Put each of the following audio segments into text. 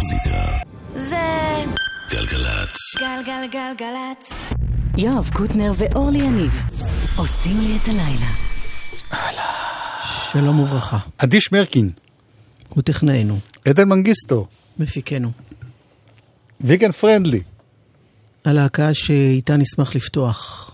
המוזיקה. זה גלגלצ. גלגלגלגלצ. יואב קוטנר ואורלי יניב עושים לי את הלילה. שלום וברכה. עדי שמרקין, הוא טכנאינו, עדן מנגיסטו, מפיקנו. ויגן פרנדלי. הלהקה שאיתה נשמח לפתוח.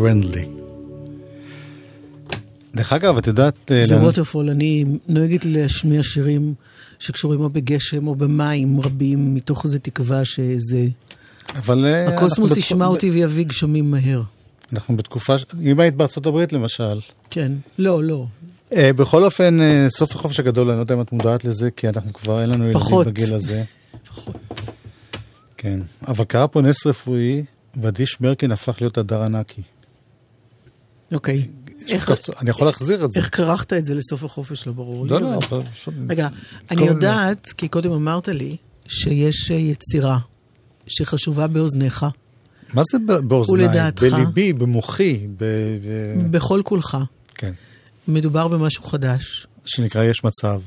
פרנדלי. דרך אגב, את יודעת... אה, זה לאן- ווטרפול, אני נוהגת להשמיע שירים שקשורים או בגשם או במים רבים, מתוך איזו תקווה שזה... אבל... אה, הקוסמוס ישמע אותי ויביא גשמים מהר. אנחנו בתקופה... אם היית בארצות הברית למשל. כן. לא, לא. אה, בכל אופן, סוף החופש הגדול, אני לא יודע אם את מודעת לזה, כי אנחנו כבר אין לנו ילדים פחות. בגיל הזה. כן. אבל קרה פה נס רפואי, ועדי שמרקין הפך להיות הדר ענקי. אוקיי. איך- אני יכול להחזיר את זה. איך כרכת את זה לסוף החופש? לא ברור לי. לא, לא, אבל- רגע, אני יודעת, כי קודם אמרת לי, שיש אה, יצירה שחשובה באוזניך, מה זה באוזניי? ולדעתך? בליבי, במוחי, ב... בכל כולך. כן. מדובר במשהו חדש. שנקרא יש מצב.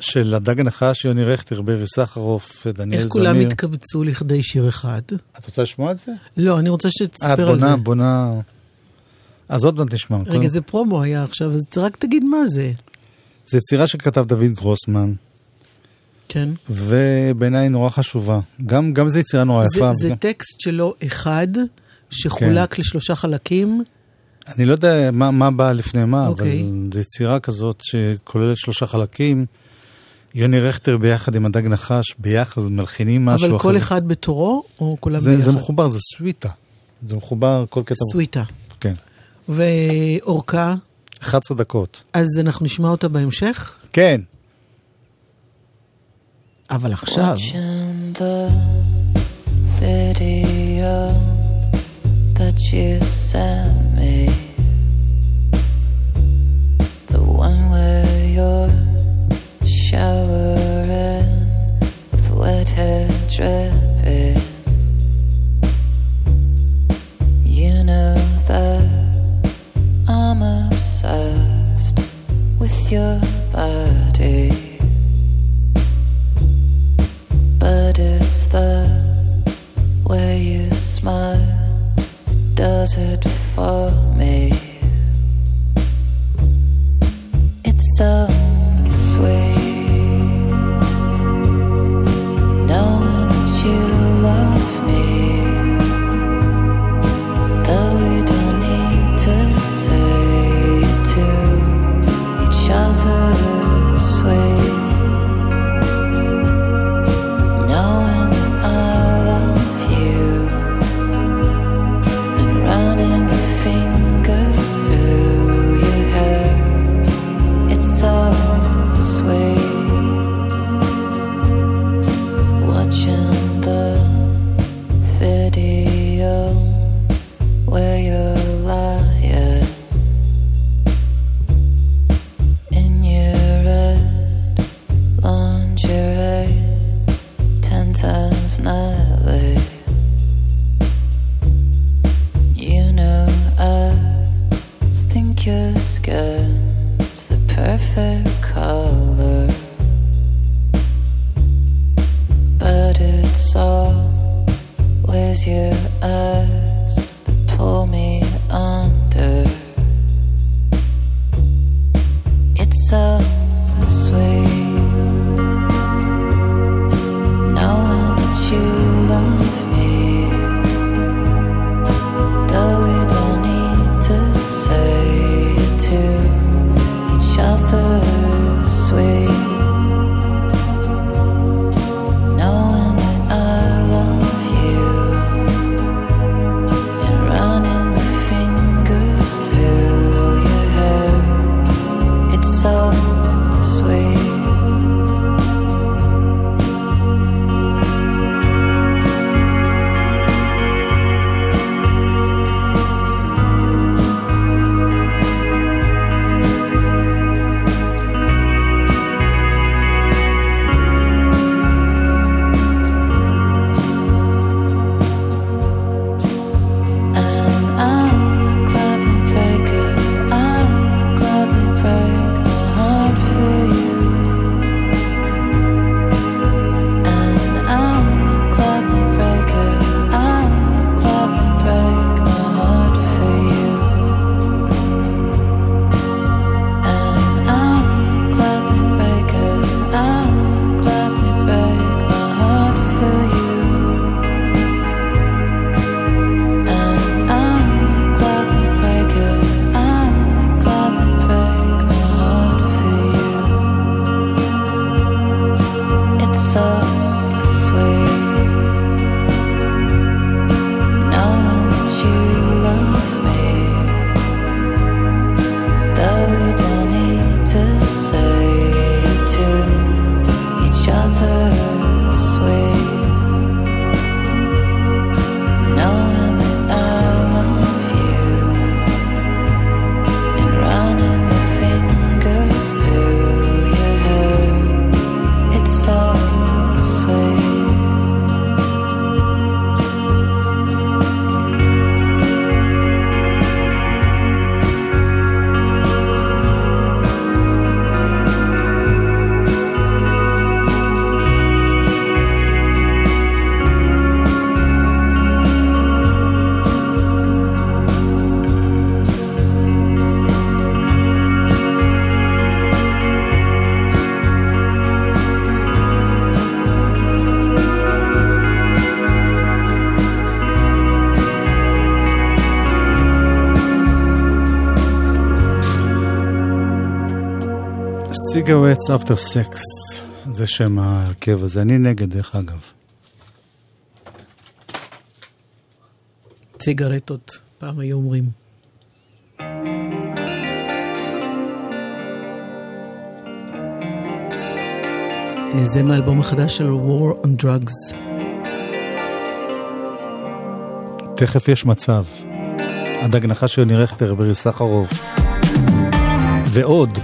של הדג הנחש, יוני רכטר, ברי סחרוף, דניאל איך זמיר. כולם התקבצו לכדי שיר אחד? את רוצה לשמוע את זה? לא, אני רוצה את שתספר על בונה, זה. בונה... אז עוד מעט נשמע. רגע, קודם- זה פרומו היה עכשיו, אז רק תגיד מה זה. זה יצירה שכתב דוד גרוסמן, כן. ובעיניי נורא חשובה. גם, גם זו יצירה נורא זה, יפה. זה וגם- טקסט שלו אחד, שחולק כן. לשלושה חלקים. אני לא יודע מה, מה בא לפני מה, אוקיי. אבל זו יצירה כזאת שכוללת שלושה חלקים. יוני רכטר ביחד עם הדג נחש, ביחד מלחינים משהו. אבל כל אחרי זה- אחד בתורו, או כולם זה, ביחד? זה מחובר, זה סוויטה. זה מחובר כל קטע. סוויטה. ואורכה, 11 דקות. אז אנחנו נשמע אותה בהמשך, כן. אבל עכשיו, Watching the video that you sent me. סיגרטס אפטר סקס, זה שם ההרכב הזה. אני נגד, דרך אגב. ציגרטות, פעם היו אומרים. זה מהאלבום החדש של War on Drugs. תכף יש מצב. הדג נחש של יוני רכטר, ברי סחרוף. ועוד.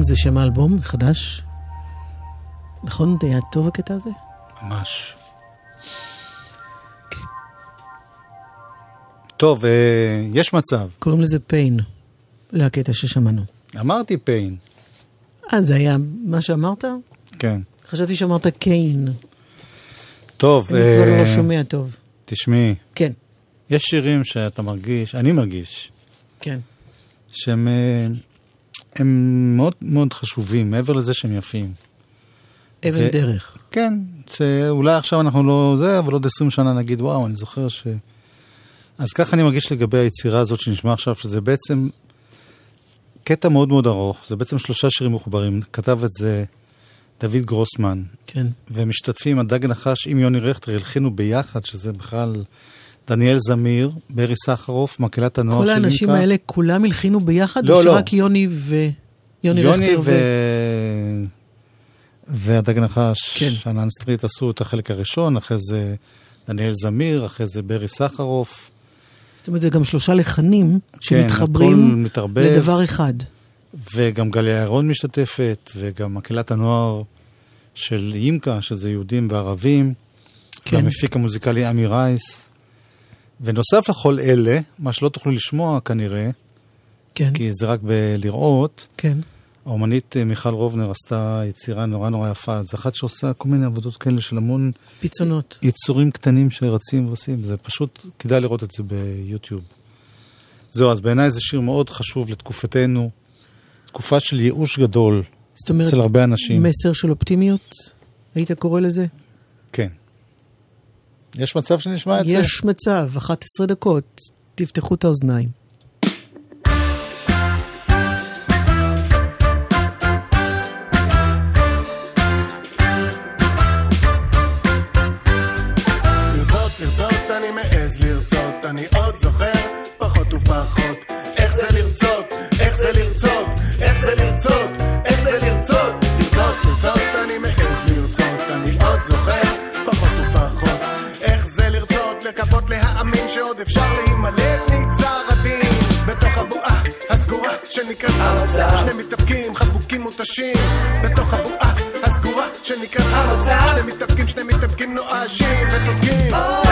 Understanding זה שם האלבום חדש. נכון? זה היה טוב הקטע הזה? ממש. כן. טוב, אה, יש מצב. קוראים לזה pain, לקטע ששמענו. אמרתי פיין. אה, זה היה מה שאמרת? כן. חשבתי שאמרת קיין. טוב, אני כבר אה, לא שומע טוב. תשמעי, כן, יש שירים שאתה מרגיש, אני מרגיש, כן. שהם אה, הם מאוד מאוד חשובים, מעבר לזה שהם יפים. אבן ו- דרך. כן, שאולי עכשיו אנחנו לא זה, אבל עוד 20 שנה נגיד, וואו, אני זוכר ש... אז ככה אני מרגיש לגבי היצירה הזאת שנשמע עכשיו, שזה בעצם קטע מאוד מאוד ארוך, זה בעצם שלושה שירים מחוברים, כתב את זה דוד גרוסמן, כן. ומשתתפים הדג נחש עם יוני רכטר, הלחינו ביחד, שזה בכלל דניאל זמיר, ברי סחרוף, מקהלת הנוער כל של האנשים לינקה. האלה כולם הלחינו ביחד? לא, או לא. שרק יוני ו... יוני יוני רכטר ו... והדג נחש, כן. שאנן סטריט עשו את החלק הראשון, אחרי זה דניאל זמיר, אחרי זה ברי סחרוף. זאת אומרת, זה גם שלושה לחנים כן, שמתחברים מתערבב. לדבר אחד. וגם גליה ירון משתתפת, וגם מקהלת הנוער של אימקה, שזה יהודים וערבים, כן. והמפיק המוזיקלי עמי רייס. ונוסף לכל אלה, מה שלא תוכלו לשמוע כנראה, כן, כי זה רק בלראות, כן. האומנית אה, מיכל רובנר עשתה יצירה נורא נורא יפה. זו אחת שעושה כל מיני עבודות כאלה של המון פיצונות. יצורים קטנים שרצים ועושים. זה פשוט, כדאי לראות את זה ביוטיוב. זהו, אז בעיניי זה שיר מאוד חשוב לתקופתנו. תקופה של ייאוש גדול זאת אומרת, אצל הרבה אנשים. מסר של אופטימיות? היית קורא לזה? כן. יש מצב שנשמע את זה? יש מצב, 11 דקות, תפתחו את האוזניים. שעוד אפשר להימלט מגזר הדין. בתוך הבועה הסגורה שנקראת המצב. שני מתאפקים, חבוקים מותשים. בתוך הבועה הסגורה שנקראת המצב. שני מתאפקים, שני מתאפקים נואשים וצודקים. כמה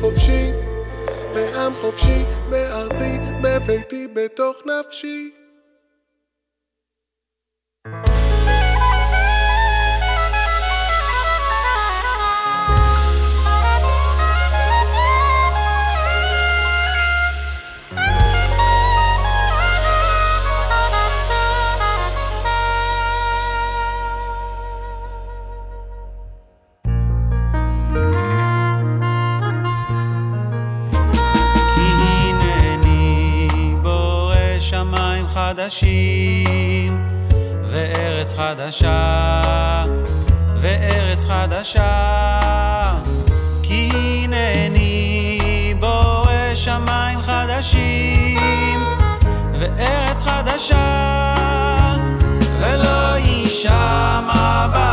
חופשי, בעם חופשי, בארצי, בביתי, בתוך נפשי. חדשים, וארץ חדשה, וארץ חדשה. כי הנני בורא שמיים חדשים, וארץ חדשה, ולא יישמע בה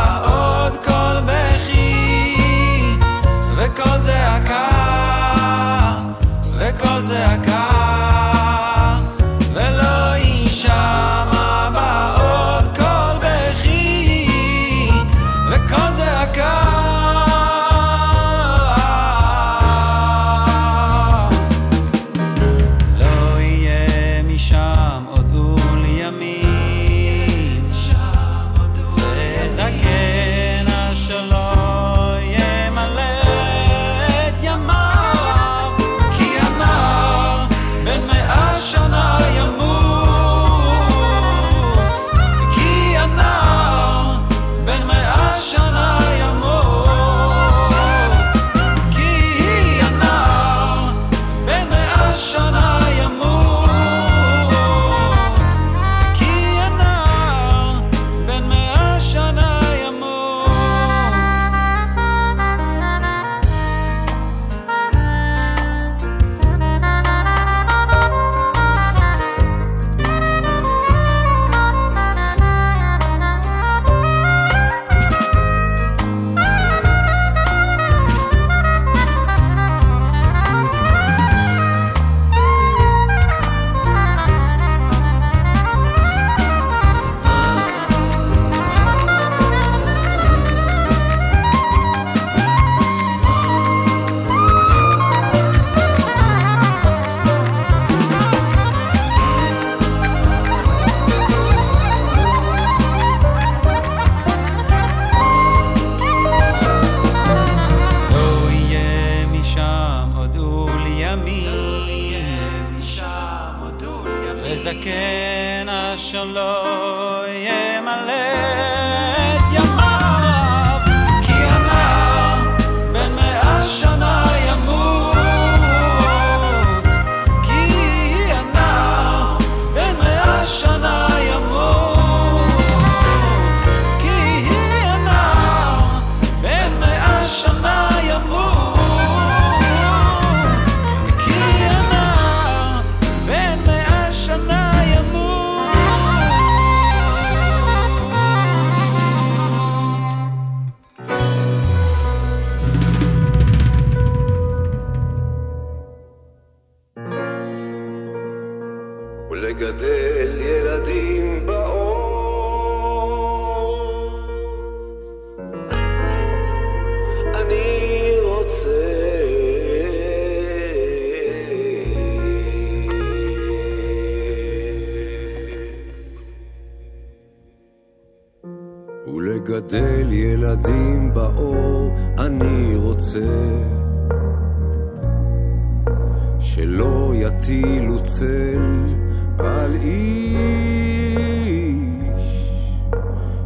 שלא יטילו צל על איש,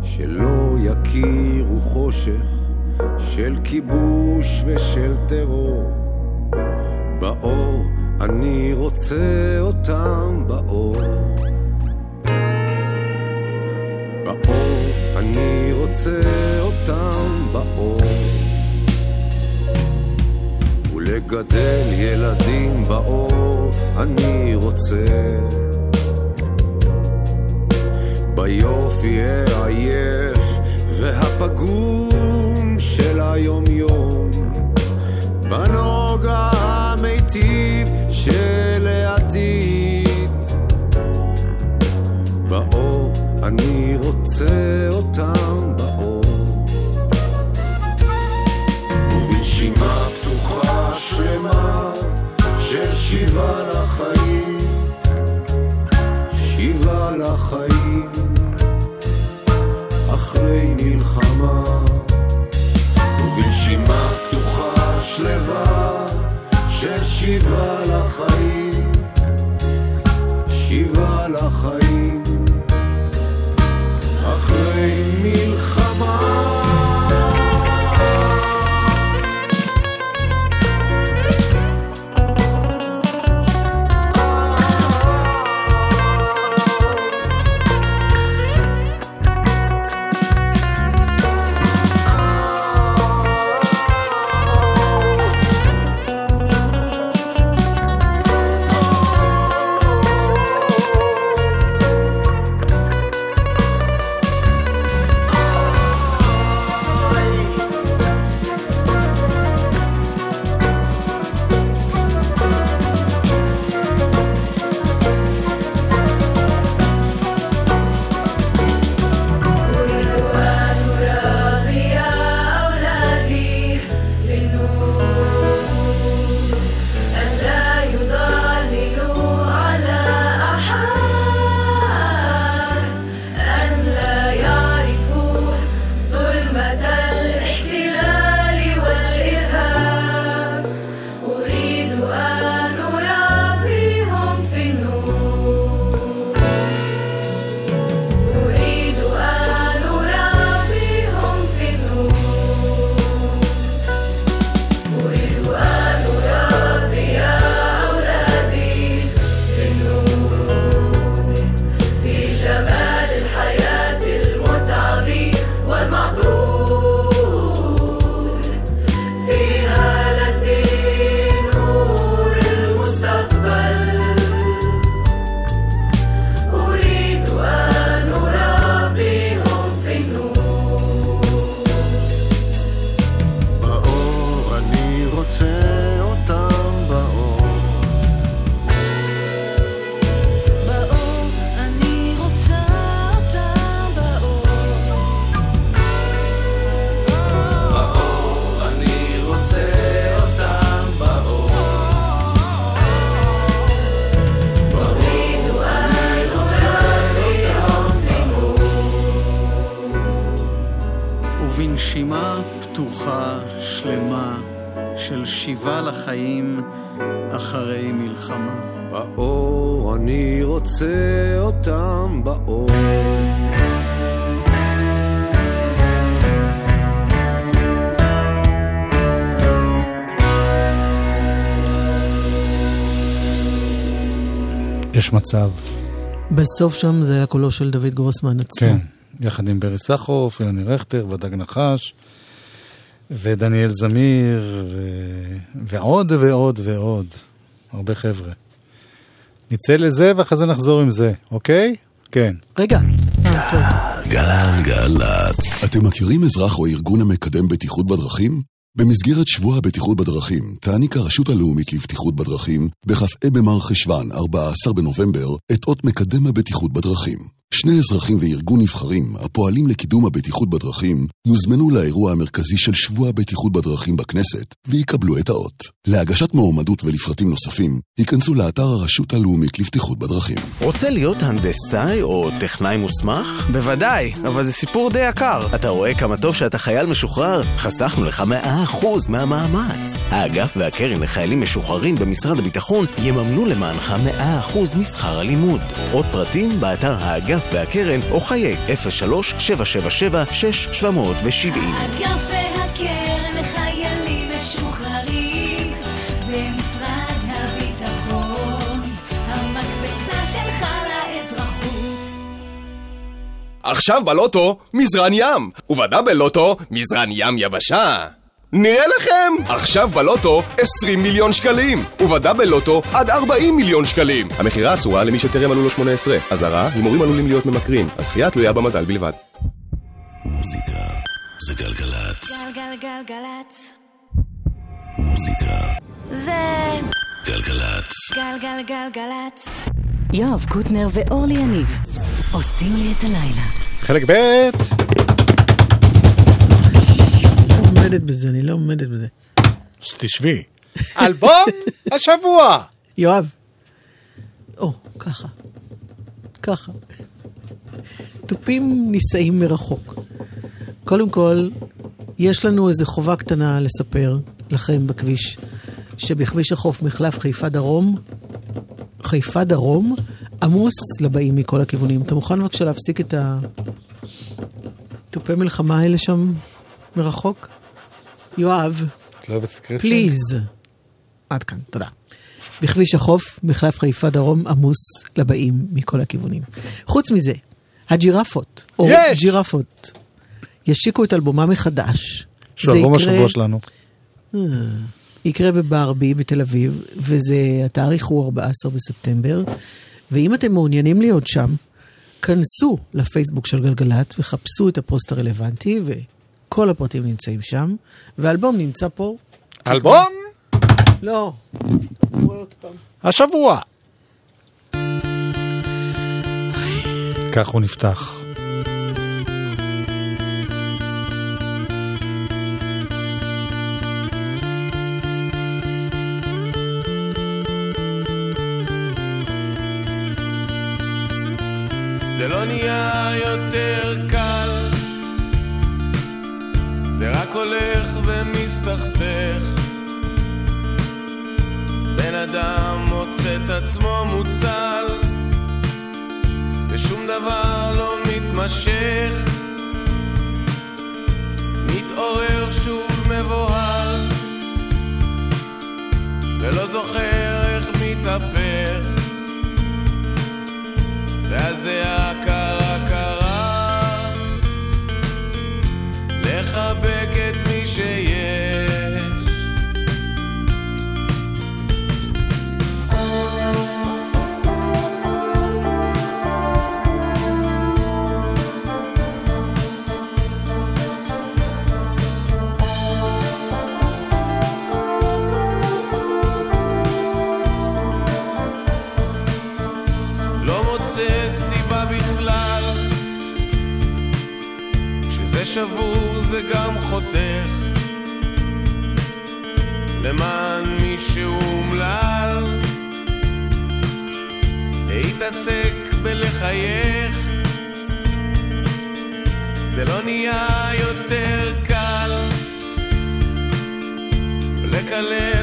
שלא יכירו חושך של כיבוש ושל טרור. באור, אני רוצה אותם באור. באור, אני רוצה אותם באור. לגדל ילדים באור אני רוצה. ביופי העייף והפגום של היום-יום, בנוגה המיטיב של העתיד. באור אני רוצה אותם שיבה לחיים, אחרי מלחמה. ובנשימה פתוחה שלווה של שיבה לחיים, שיבה לחיים אחרי מלחמה. באור, אני רוצה אותם באור. יש מצב. בסוף שם זה היה קולו של דוד גרוסמן עצמו. כן, יחד עם ברי סחרוף, יוני רכטר ודג נחש, ודניאל זמיר, ו... ועוד ועוד ועוד. הרבה חבר'ה. נצא לזה ואחרי זה נחזור עם זה, אוקיי? כן. רגע, טוב. גלגלצ. אתם מכירים אזרח או ארגון המקדם בטיחות בדרכים? במסגרת שבוע הבטיחות בדרכים תעניק הרשות הלאומית לבטיחות בדרכים בכ"ה במרחשוון, 14 בנובמבר, את אות מקדם הבטיחות בדרכים. שני אזרחים וארגון נבחרים הפועלים לקידום הבטיחות בדרכים יוזמנו לאירוע המרכזי של שבוע הבטיחות בדרכים בכנסת ויקבלו את האות. להגשת מועמדות ולפרטים נוספים, ייכנסו לאתר הרשות הלאומית לבטיחות בדרכים. רוצה להיות הנדסאי או טכנאי מוסמך? בוודאי, אבל זה סיפור די יקר. אתה רואה כמה טוב שאתה חייל משוחרר? חסכנו לך 100% מהמאמץ. האגף והקרן לחיילים משוחררים במשרד הביטחון יממנו למענך 100% משכר הלימוד. עוד פרטים באתר האגף והקרן או חיי 03-777-6770. האגף והקרן לחיילים משוחררים במשרד הביטחון, המקפצה שלך לאזרחות. עכשיו בלוטו, מזרן ים, ובדאבל לוטו, מזרן ים יבשה. נראה לכם! עכשיו בלוטו 20 מיליון שקלים, ובדאבל לוטו עד 40 מיליון שקלים. המכירה אסורה למי שטרם מלאו לו 18. אזהרה, הימורים עלולים להיות ממכרים. הזכייה תלויה במזל בלבד. מוזיקה זה גלגלצ. גלגלגלגלצ. מוזיקה זה גלגלצ. גלגלגלגלצ. יואב קוטנר ואורלי יניב עושים לי את הלילה. חלק ב' עומדת בזה, אני לא עומדת בזה. אז תשבי. אלבום השבוע! יואב. או, ככה. ככה. תופים נישאים מרחוק. קודם כל, יש לנו איזו חובה קטנה לספר לכם בכביש, שבכביש החוף מחלף חיפה דרום, חיפה דרום, עמוס לבאים מכל הכיוונים. אתה מוכן בבקשה להפסיק את התופי מלחמה האלה שם מרחוק? יואב, את לא אוהבת סקריפט? please. עד כאן, תודה. בכביש החוף, מחלף חיפה דרום עמוס לבאים מכל הכיוונים. חוץ מזה, הג'ירפות, או יש! ג'ירפות, ישיקו את אלבומם מחדש. שהוא אלבום יקרה- השבוע שלנו. אה, יקרה בברבי בתל אביב, וזה, התאריך הוא 14 בספטמבר, ואם אתם מעוניינים להיות שם, כנסו לפייסבוק של גלגלצ וחפשו את הפוסט הרלוונטי, וכל הפרטים נמצאים שם, והאלבום נמצא פה. אלבום לא. השבוע. כך הוא נפתח. אדם מוצא את עצמו מוצל, ושום דבר לא מתמשך. מתעורר שוב מבוהל, ולא זוכר שבור זה גם חותך. למען מישהו אומלל להתעסק בלחייך. זה לא נהיה יותר קל לקלל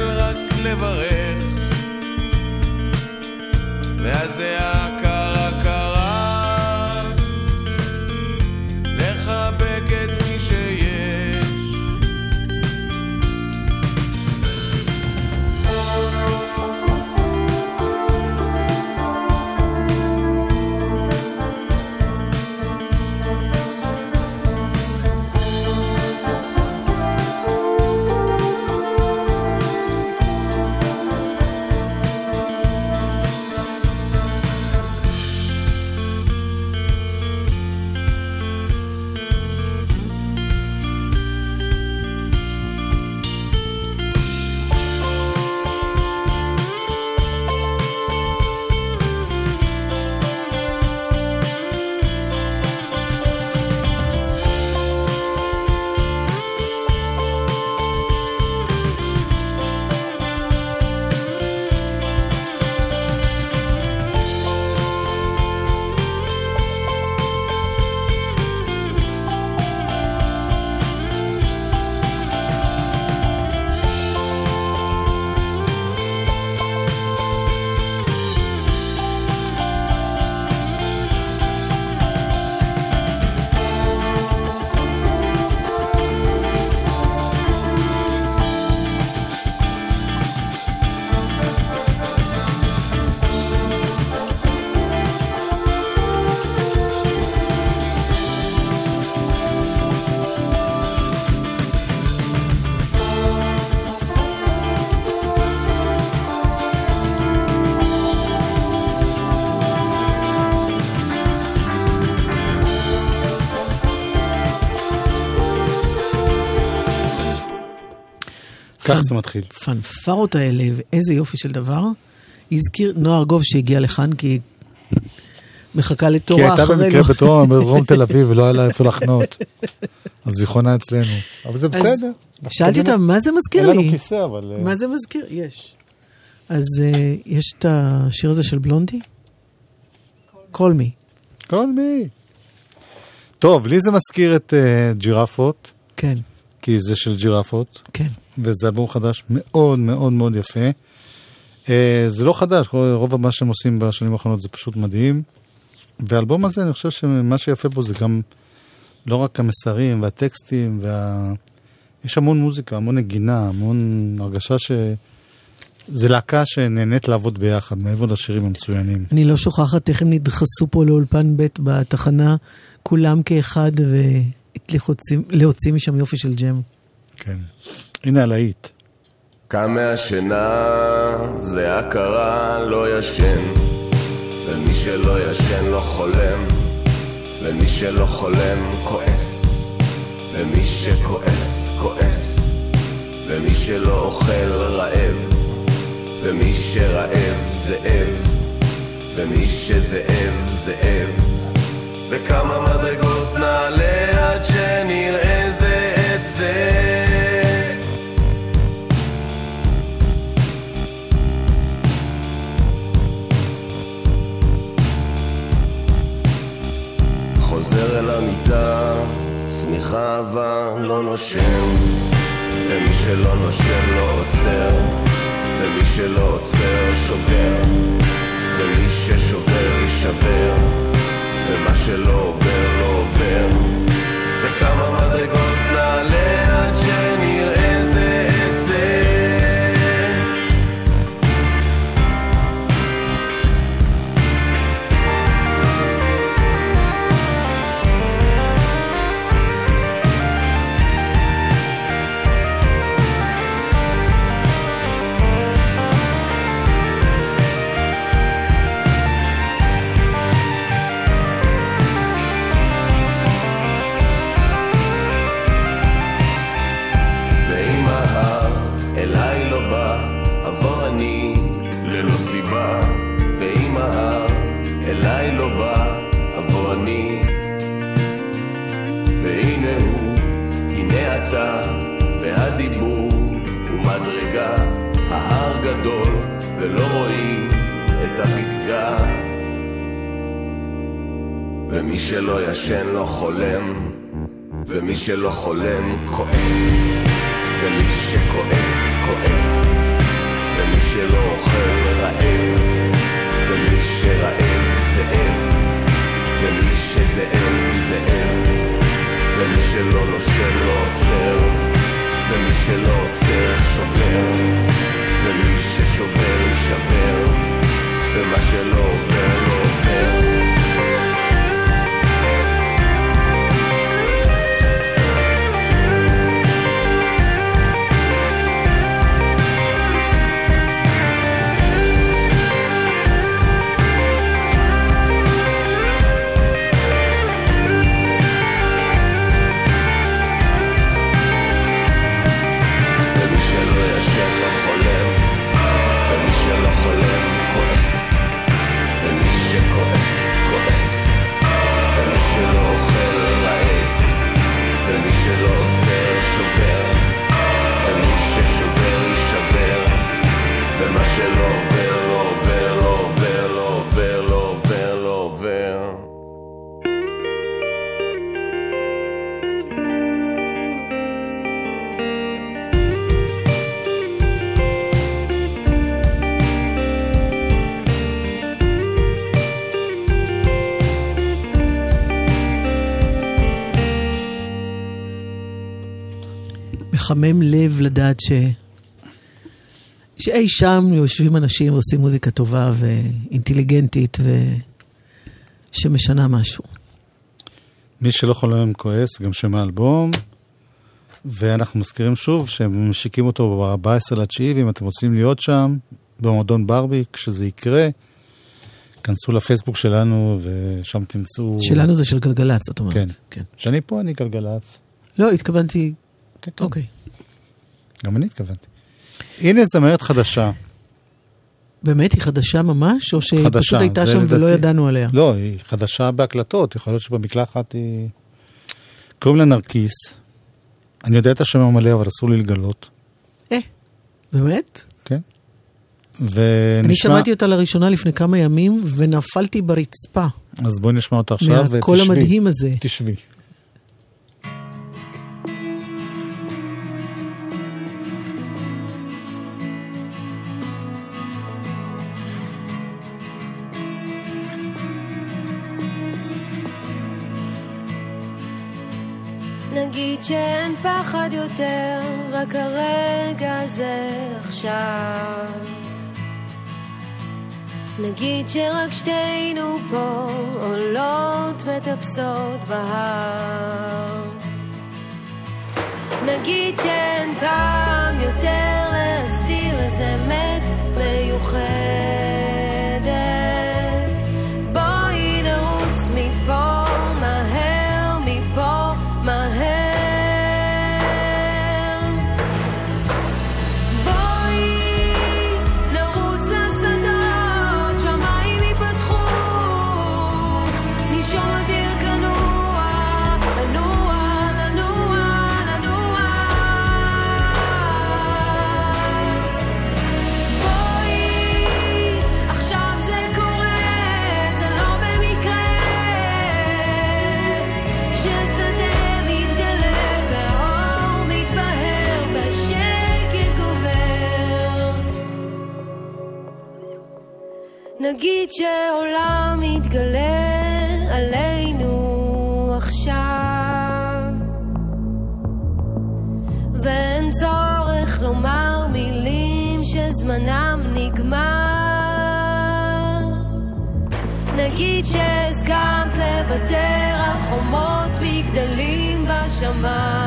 כך זה מתחיל. הפנפרות האלה, ואיזה יופי של דבר. הזכיר נועה ארגוב שהגיעה לכאן, כי מחכה כי לתורה הייתה אחרינו. במקרה בתור בדרום תל אביב ולא היה לה איפה לחנות. אז זיכרונה אצלנו. אבל זה בסדר. שאלתי אותה, מה זה מזכיר אין לי? לנו כיסא, אבל... אה, מה זה מזכיר? יש. אז אה, יש את השיר הזה של בלונדי? קול מי. כל מי. טוב, לי זה מזכיר את אה, ג'ירפות. כן. כי זה של ג'ירפות. כן. וזה אלבום חדש מאוד מאוד מאוד יפה. אה, זה לא חדש, רוב מה שהם עושים בשנים האחרונות זה פשוט מדהים. והאלבום הזה, אני חושב שמה שיפה בו זה גם לא רק המסרים והטקסטים, וה... יש המון מוזיקה, המון נגינה, המון הרגשה ש... זה להקה שנהנית לעבוד ביחד, מעבר לשירים המצוינים. אני לא שוכחת איך הם נדחסו פה לאולפן ב' בתחנה, כולם כאחד, והצליחו להוציא משם יופי של ג'ם. כן. הנה הלהיט. קם מהשינה, זה הכרה, לא ישן. ומי שלא ישן לא חולם, ומי שלא חולם כועס. ומי שכועס, כועס. ומי שלא אוכל רעב. ומי שרעב, זאב. ומי שזאב, זאב. וכמה מדרגות צמיחה אהבה, לא נושם. ומי שלא נושם לא עוצר, ומי שלא עוצר שובר. ומי ששובר יישבר, ומה שלא עובר לא עובר. וכמה מדרגות נעלה ומי שלא ישן לא חולם, ומי שלא חולם כועס. ומי שכועס, כועס, ומי שלא אוכל רעב, ומי שרעב, זאב, ומי שזאב, זאב, ומי שלא נושם לא עוצר, ומי שלא עוצר שובר, ומי ששובר יישבר, ומה שלא עובר מחמם לב לדעת ש... שאי שם יושבים אנשים ועושים מוזיקה טובה ואינטליגנטית ושמשנה משהו. מי שלא חולם כועס, גם שם האלבום. ואנחנו מזכירים שוב שהם משיקים אותו ב-14 לתשיעי, ואם אתם רוצים להיות שם, במועדון ברבי, כשזה יקרה, כנסו לפייסבוק שלנו ושם תמצאו... שלנו זה של גלגלצ, זאת אומרת. כן. כן. שאני פה, אני גלגלצ. לא, התכוונתי... כן, כן. אוקיי. גם אני התכוונתי. הנה זמרת חדשה. באמת, היא חדשה ממש? או שהיא חדשה. פשוט הייתה שם ולא לדעתי- ידענו עליה? לא, היא חדשה בהקלטות, יכול להיות שבמקלחת היא... קוראים לה נרקיס. אני יודע את השם המלא, אבל אסור לי לגלות. באמת? כן. ונשמע... אני שמעתי אותה לראשונה לפני כמה ימים, ונפלתי ברצפה. אז בואי נשמע אותה עכשיו, ותשבי. מהקול המדהים הזה. תשבי. נגיד שאין פחד יותר, רק הרגע הזה עכשיו. נגיד שרק שתינו פה עולות מטפסות בהר. נגיד שאין טעם יותר להסתיר נגיד שעולם מתגלה עלינו עכשיו, ואין צורך לומר מילים שזמנם נגמר. נגיד שהסכמת לוותר על חומות מגדלים בשמיים.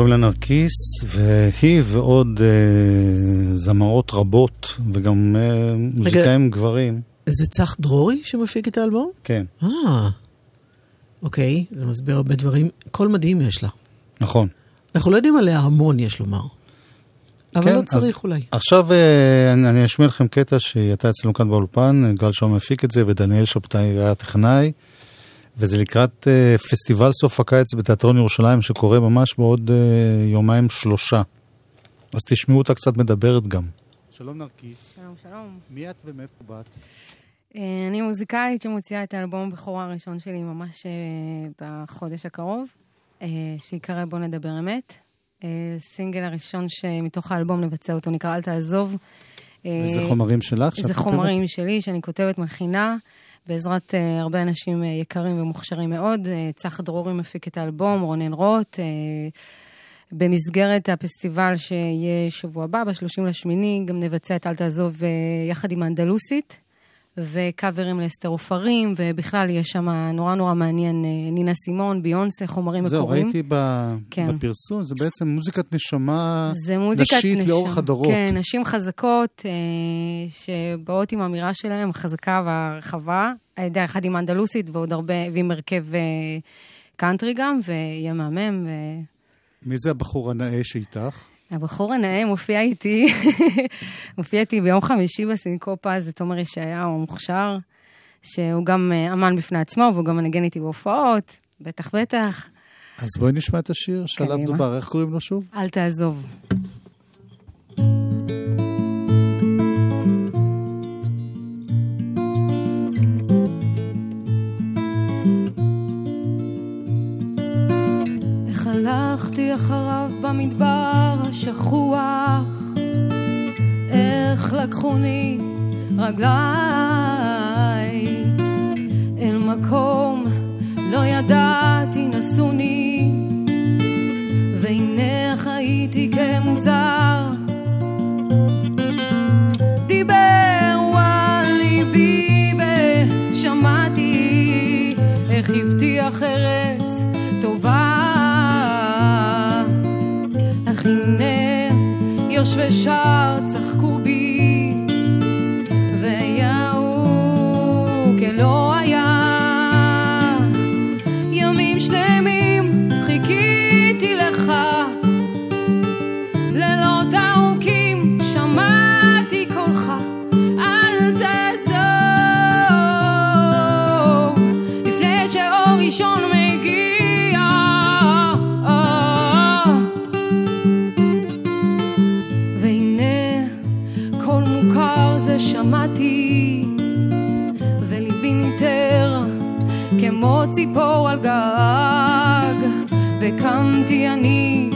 קוראים לה נרקיס, והיא ועוד אה, זמרות רבות, וגם אה, מוזיקאים גברים. זה צח דרורי שמפיק את האלבום? כן, אה, אוקיי, זה מסביר הרבה דברים. קול מדהים יש לה. נכון. אנחנו לא יודעים עליה המון, יש לומר. אבל כן, לא אז צריך אולי. עכשיו אה, אני אני אשמיע לכם קטע שהיא הייתה אצלנו כאן באולפן, גל שום מפיק את זה, ודניאל שבתאי היה הטכנאי, וזה לקראת אה, פסטיבל סוף הקיץ בתיאטרון ירושלים, שקורה ממש בעוד אה, יומיים שלושה. אז תשמעו אותה קצת מדברת גם. שלום נרקיס. שלום, שלום. מי את ומאיפה באת? אה, אני מוזיקאית שמוציאה את האלבום בכורה הראשון שלי ממש אה, בחודש הקרוב, אה, שיקרא בוא נדבר אמת. אה, סינגל הראשון שמתוך האלבום נבצע אותו נקרא אל תעזוב. וזה חומרים שלך שאת זה כותבת? חומרים שלי שאני כותבת, מלחינה, בעזרת אה, הרבה אנשים אה, יקרים ומוכשרים מאוד. אה, צח דרורי מפיק את האלבום, רונן רוט. אה, במסגרת הפסטיבל שיהיה שבוע הבא, ב-30 לשמיני, גם נבצע את אל תעזוב אה, יחד עם האנדלוסית, וקאברים לאסתר עופרים, ובכלל יש שם נורא נורא מעניין, אה, נינה סימון, ביונסה, חומרים זהו, מקוריים. ראיתי ב... כן. בפרסום, זה בעצם מוזיקת נשמה זה מוזיקת נשית נשם. לאורך הדורות. כן, נשים חזקות אה, שבאות עם האמירה שלהן, החזקה והרחבה, על ידי אחד עם האנדלוסית ועוד הרבה, ועם הרכב אה, קאנטרי גם, ויהיה מהמם. ו... מי זה הבחור הנאה שאיתך? הבחור הנאה מופיע איתי, מופיע איתי ביום חמישי בסינקופה, זה תומר ישעיהו המוכשר, שהוא גם אה, אמן בפני עצמו, והוא גם מנגן איתי בהופעות, בטח בטח. אז בואי נשמע את השיר שעליו. דובר, איך קוראים לו שוב? אל תעזוב. הלכתי אחריו במדבר השכוח, איך לקחוני רגליי? אל מקום לא ידעתי נשאוני, והנה חייתי כמוזר. יושבי שער וקמתי אני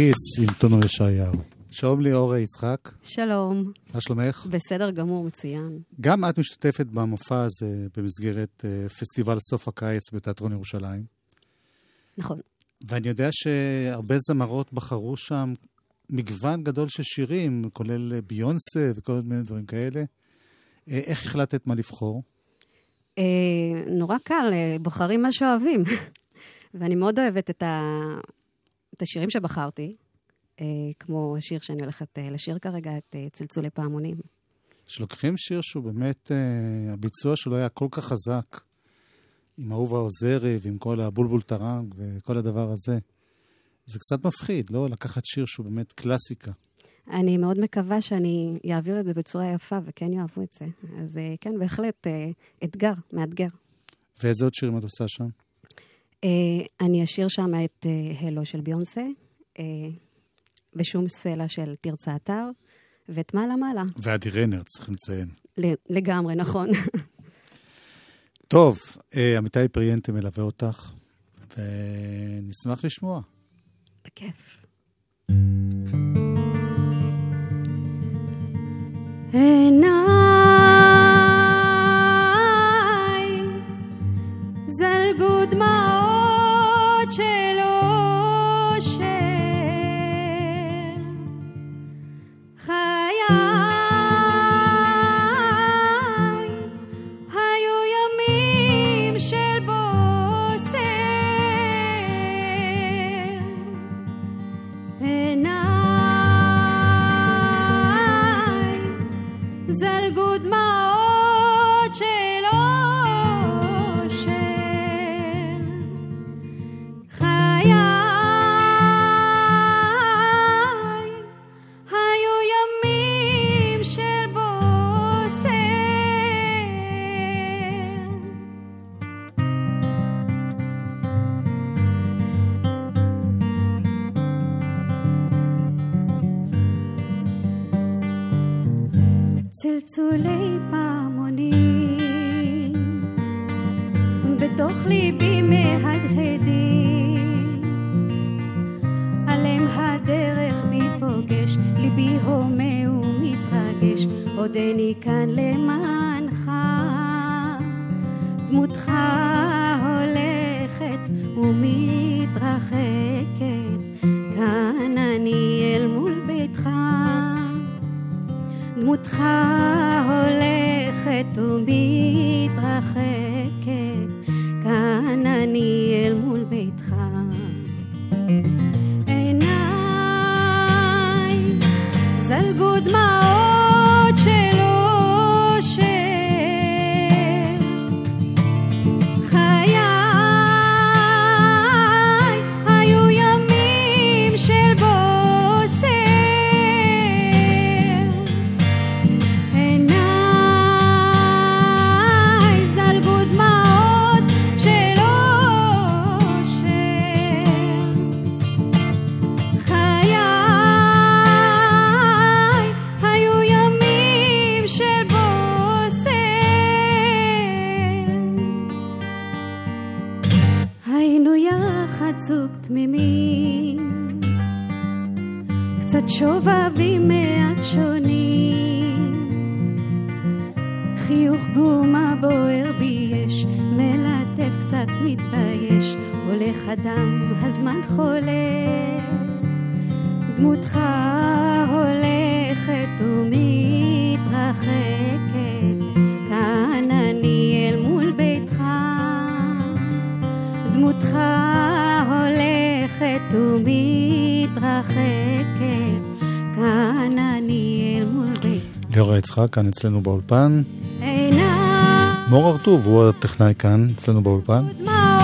נרקיס עם טונו ישעיהו. שלום ליאור יצחק, שלום. מה שלומך? בסדר גמור, מצוין. גם את משתתפת במופע הזה במסגרת אה, פסטיבל סוף הקיץ בתיאטרון ירושלים. נכון. ואני יודע שהרבה זמרות בחרו שם מגוון גדול של שירים, כולל ביונסה וכל מיני דברים כאלה. אה, איך החלטת מה לבחור? אה, נורא קל, אה, בוחרים מה שאוהבים. ואני מאוד אוהבת את, ה... את השירים שבחרתי, אה, כמו השיר שאני הולכת אה, לשיר כרגע, את אה, צלצולי פעמונים. שלוקחים שיר שהוא באמת, אה, הביצוע שלו היה כל כך חזק, עם אהובה עוזרי ועם כל הבולבול טרנג וכל הדבר הזה. זה קצת מפחיד, לא? לקחת שיר שהוא באמת קלאסיקה. אני מאוד מקווה שאני אעביר את זה בצורה יפה וכן יאהבו את זה. אז כן, בהחלט אה, אתגר, מאתגר. ואיזה עוד שירים את עושה שם? אה, אני אשיר שם את אה, הלו של ביונסה, אה, אה, ושום סלע של תרצה אתר, ואת מעלה מעלה. ועדי ריינר, צריכים לציין. לגמרי, נכון. טוב, עמיתי פריאנטה מלווה אותך, ונשמח לשמוע. בכיף. עיניי זלגו דמעות של יצחק כאן אצלנו באולפן. מור הרטוב הוא הטכנאי כאן אצלנו באולפן.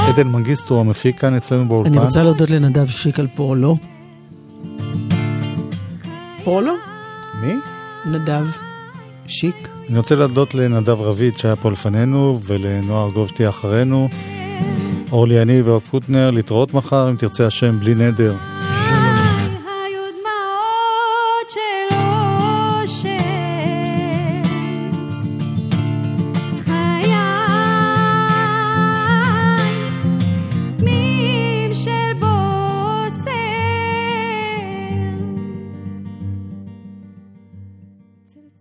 עדן מנגיסטו המפיק כאן אצלנו באולפן. אני רוצה להודות לנדב שיק על פועלו. פועלו? מי? נדב שיק. אני רוצה להודות לנדב רביד שהיה פה לפנינו, ולנועה ארגוב תהיה אחרינו. אורלי יניב ואוף קוטנר, להתראות מחר, אם תרצה השם, בלי נדר.